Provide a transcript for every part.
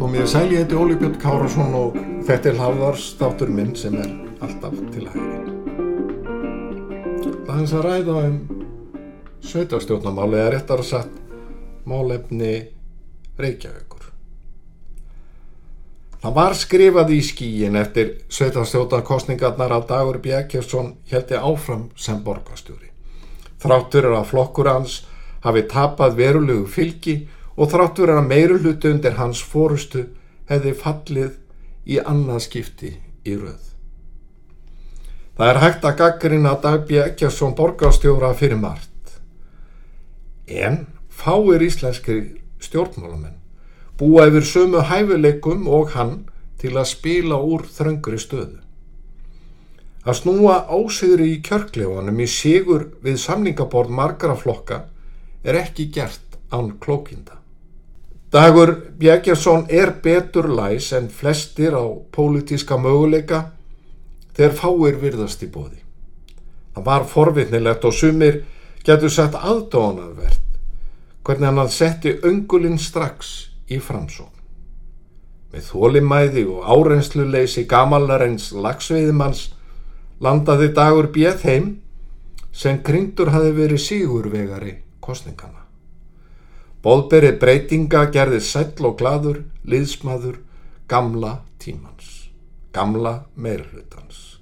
Komið sæl ég heiti Óli Björn Kárasson og þetta er hafðarstáttur minn sem er alltaf til hægri. Það er eins að ræða um sveitastjórnamáli eða réttar að satt málefni Reykjavíkur. Það var skrifað í skíin eftir sveitastjórnarkostningarnar að Dagur Bjækjarsson heldi áfram sem borgastjóri. Þráttur er að flokkur hans hafi tapað verulegu fylgi og þráttur er að meiru hlutu undir hans fórustu hefði fallið í annað skipti í röð. Það er hægt að gaggrina Dagbjörn Ekkjarsson borgarstjóra fyrir margt. En fáir íslenskir stjórnmálamenn búa yfir sömu hæfuleikum og hann til að spila úr þröngri stöðu. Að snúa ásiður í kjörklefanum í sigur við samlingaborð margara flokka er ekki gert án klókinda. Dagur Bjækjarsson er betur læs en flestir á pólitíska möguleika þegar fáir virðast í bóði. Það var forvitnilegt og sumir getur sett aðdónarvert hvernig hann að setti öngulinn strax í framsókn. Með þólimæði og áreynsluleysi gamallarens lagsveiðimanns landaði dagur bjöð heim sem kringdur hafi verið sígurvegari kostningana. Bóðberið breytinga gerði sæll og gladur, liðsmaður, gamla tímans, gamla meirhlutans.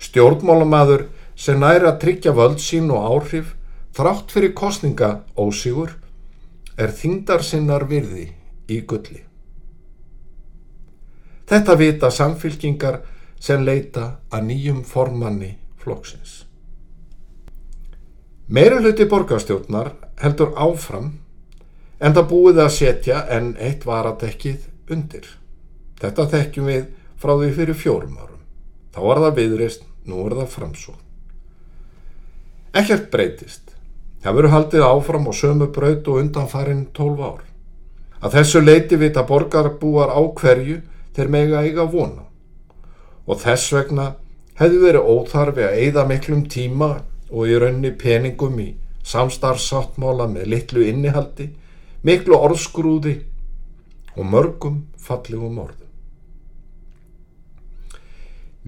Stjórnmálamaður sem næri að tryggja völd sín og áhrif þrátt fyrir kostninga ósígur er þingdar sinnar virði í gulli. Þetta vita samfylkingar sem leita að nýjum formanni flóksins. Meirulhuti borgarstjórnar heldur áfram en það búið að setja en eitt varadekkið undir. Þetta þekkjum við frá því fyrir fjórum árum. Þá var það viðreist, nú er það framsókn. Ekkert breytist. Það verður haldið áfram og sömu braut og undanfarinn 12 ár. Að þessu leiti vita borgarbúar á hverju þeir mega eiga vona. Og þess vegna hefði verið óþarfi að eigða miklum tíma og í raunni peningum í samstarfsáttmála með litlu innihaldi, miklu orðskrúði og mörgum fallegum orðum.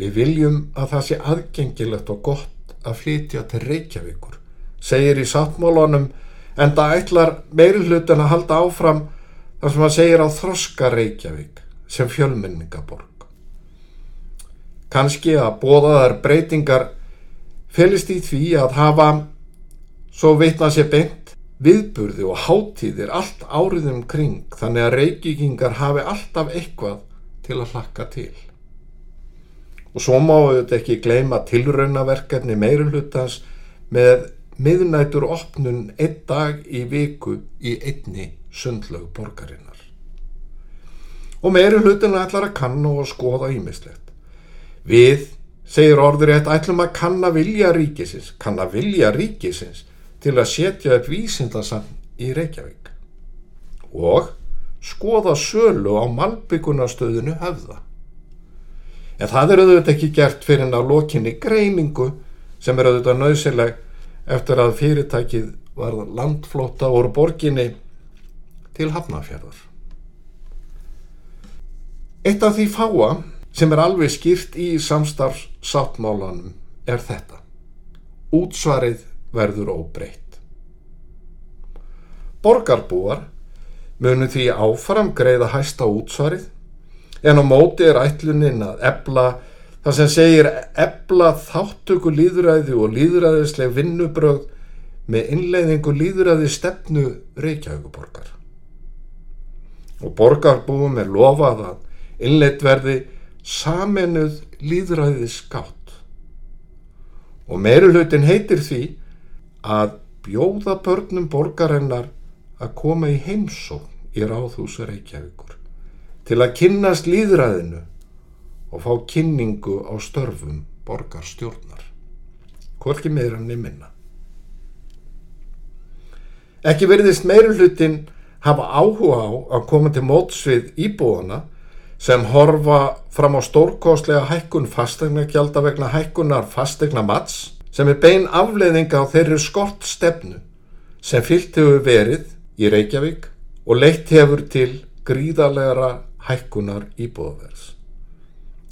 Við viljum að það sé aðgengilegt og gott að flytja til Reykjavíkur, segir í sáttmálanum en það ætlar meiri hlutin að halda áfram þar sem að segir á þroska Reykjavík sem fjölmenningaborg. Kanski að bóðaðar breytingar felist í því að hafa svo vitna sér beint viðburði og hátíðir allt áriðum kring þannig að reykvíkingar hafi alltaf eitthvað til að hlakka til. Og svo má auðvitað ekki gleyma tilraunaverkefni meirulhutans með miðnætur opnun einn dag í viku í einni sundlaug borgarinnar. Og meirulhutin ætlar að kannu og skoða ímislegt. Við, segir orður eitt, ætlum að kanna vilja ríkisins, kanna vilja ríkisins til að setja upp vísindasann í Reykjavík og skoða sölu á malbyggunastöðinu höfða. En það er auðvitað ekki gert fyrir en á lokinni greiningu sem er auðvitað nöðsileg eftir að fyrirtækið var landflóta úr borginni til Hafnafjörður. Eitt af því fáa sem er alveg skýrt í samstarfsáttmálanum er þetta. Útsvarið verður óbreytt. Borgarbúar munu því áfram greiða hæsta útsvarið en á móti er ætlunin að ebla það sem segir ebla þáttöku líðræði og líðræðisleg vinnubröð með innleiðingu líðræði stefnu Reykjavíkuborgar. Og borgarbúum er lofað að innleitt verði samenuð líðræði skátt. Og meirulhutin heitir því að bjóða börnum borgarinnar að koma í heimsókn í ráðhúsa Reykjavíkur til að kynnast líðræðinu og fá kynningu á störfum borgarstjórnar. Hvorki meira enn í minna. Ekki verðist meirulhutin hafa áhuga á að koma til mótsvið íbúana sem horfa fram á stórkostlega hækkun fastegnagjalda vegna hækkunar fastegna mats sem er bein afleiðinga á þeirri skort stefnu sem fyllt hefur verið í Reykjavík og leitt hefur til gríðarlegra hækkunar íbúðverðs.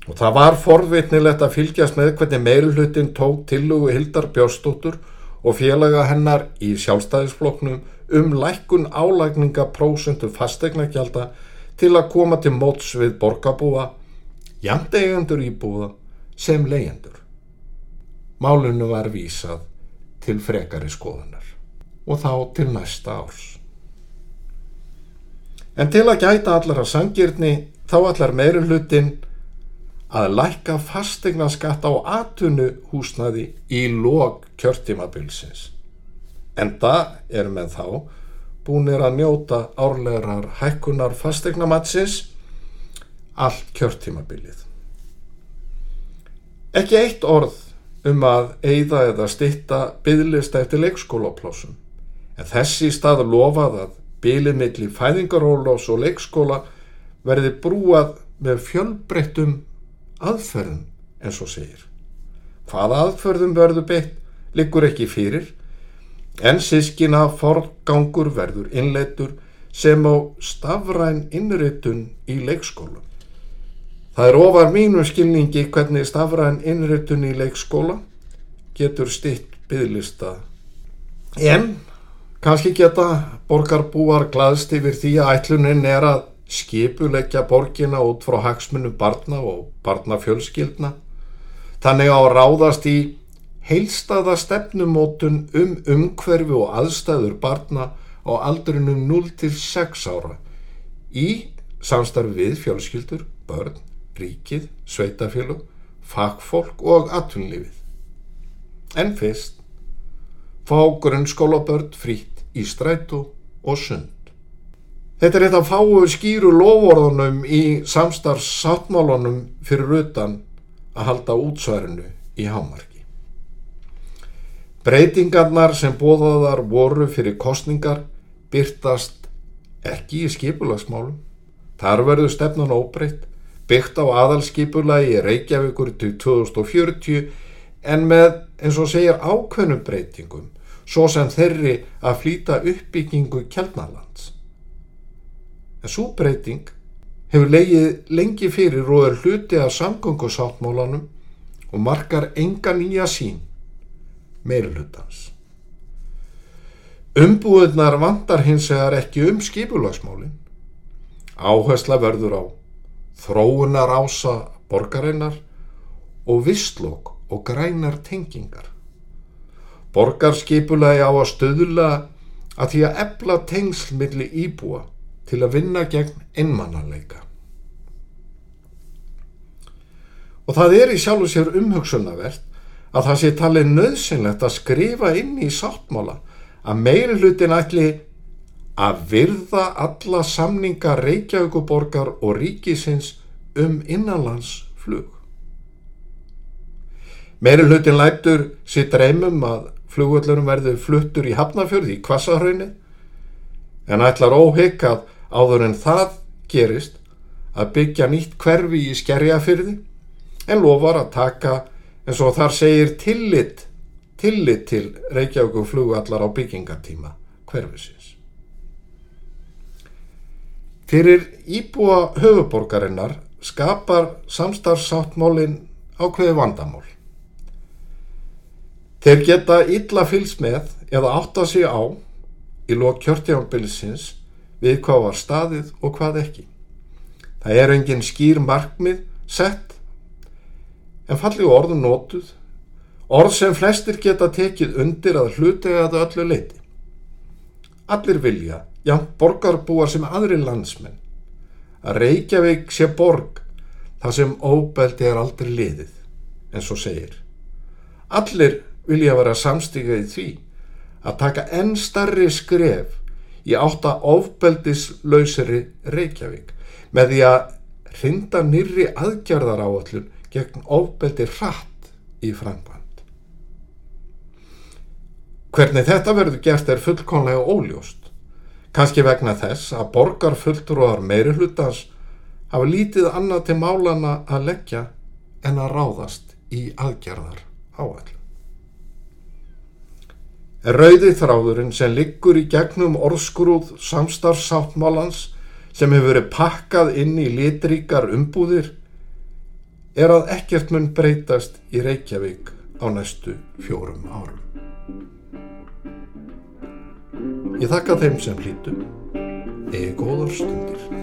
Og það var forvitnilegt að fylgjast með hvernig meirulhutin tók tilugu Hildar Björnstóttur og félaga hennar í sjálfstæðisfloknum um lækkun álækninga prósundu fastegnagjálta til að koma til móts við borgarbúa, jæmt eigendur íbúða sem leyendur. Málunum var vísað til frekari skoðunar og þá til næsta árs. En til að gæta allar að sangirni þá allar meirulhutin að lækka fastegna skatt á atunu húsnaði í lók kjörtímabilsins. En það er með þá búinir að njóta árlegar hækkunar fastegna mattsins allt kjörtímabilið. Ekki eitt orð um að eigða eða stitta byggðlist eftir leikskólaplásum en þessi stað lofað að bylið milli fæðingarólós og leikskóla verði brúað með fjölbreyttum aðferðum eins og segir. Hvaða aðferðum verður beitt liggur ekki fyrir en sískina forgangur verður innleitur sem á stafræn innritun í leikskóla. Það er ofar mínu skilningi hvernig stafræn innritun í leikskóla getur stitt byggðlista. En kannski geta borgarbúar glaðst yfir því að ætlunin er að skipuleggja borgina út frá hagsmunum barna og barnafjölskyldna. Þannig á að ráðast í heilstaða stefnumótun um umhverfi og aðstæður barna á aldrinum 0-6 ára í samstarfi við fjölskyldur, börn, ríkið, sveitafélug, fagfólk og atvinnlífið. En fyrst, fá grunnskólabörn frýtt í strætu og sund. Þetta er eitt af fáu skýru lovorðunum í samstarfsáttmálunum fyrir utan að halda útsværinu í hámarki. Breytingarnar sem bóðaðar voru fyrir kostningar byrtast ekki í skipulagsmálum. Þar verður stefnan óbreytt, byggt á aðalskipulagi í Reykjavíkur til 2040 en með eins og segir ákveðnum breytingum, svo sem þeirri að flýta uppbyggingu kjaldnalands. En svo breyting hefur leiðið lengi fyrir og er hluti af samgöngusáttmólanum og markar enga nýja sín meirulhutans. Umbúðunar vandar hins vegar ekki um skipulagsmálinn. Áhersla verður á þróunar ása borgarinnar og visslokk og grænar tengingar. Borgarskipulagi á að stöðula að því að ebla tengsl millir íbúa til að vinna gegn einmannanleika. Og það er í sjálfu sér umhugsunavert að það sé talið nöðsynlegt að skrifa inn í sáttmála að meiri hlutin ætli að virða alla samninga Reykjavíkuborgar og ríkisins um innanlandsflug. Meiri hlutin læptur sitt reymum að flugvöldurum verður fluttur í Hafnafjörði í Kvassahraunni en ætlar óhygg að áður en það gerist að byggja nýtt hverfi í skerjafyrði en lofar að taka eins og þar segir tillit, tillit til Reykjavík flugallar á byggingatíma hverfisins. Fyrir íbúa höfuborgarinnar skapar samstarfsáttmálinn ákveði vandamál. Þeir geta illa fylgs með eða átta sig á í lók kjörtjánbilsins við hvað var staðið og hvað ekki. Það er engin skýr markmið sett en falli orðun nótuð, orð sem flestir geta tekið undir að hlutega það öllu leiti. Allir vilja, já, borgarbúar sem aðri landsmenn, að Reykjavík sé borg þar sem óbeldi er aldrei liðið, en svo segir. Allir vilja vera samstíkað í því að taka enn starri skref í átta ofbeldislausri Reykjavík með því að hrinda nýri aðgerðar áallun gegn ofbeldi hratt í framband. Hvernig þetta verður gert er fullkonlega óljóst. Kanski vegna þess að borgarfulltrúar meiri hlutans hafa lítið annað til málana að leggja en að ráðast í aðgerðar áall. Rauði þráðurinn sem liggur í gegnum orðskrúð samstarfsáttmálans sem hefur verið pakkað inn í litríkar umbúðir er að ekkert mun breytast í Reykjavík á næstu fjórum árum. Ég þakka þeim sem hlýtu. Eða góðar stundir.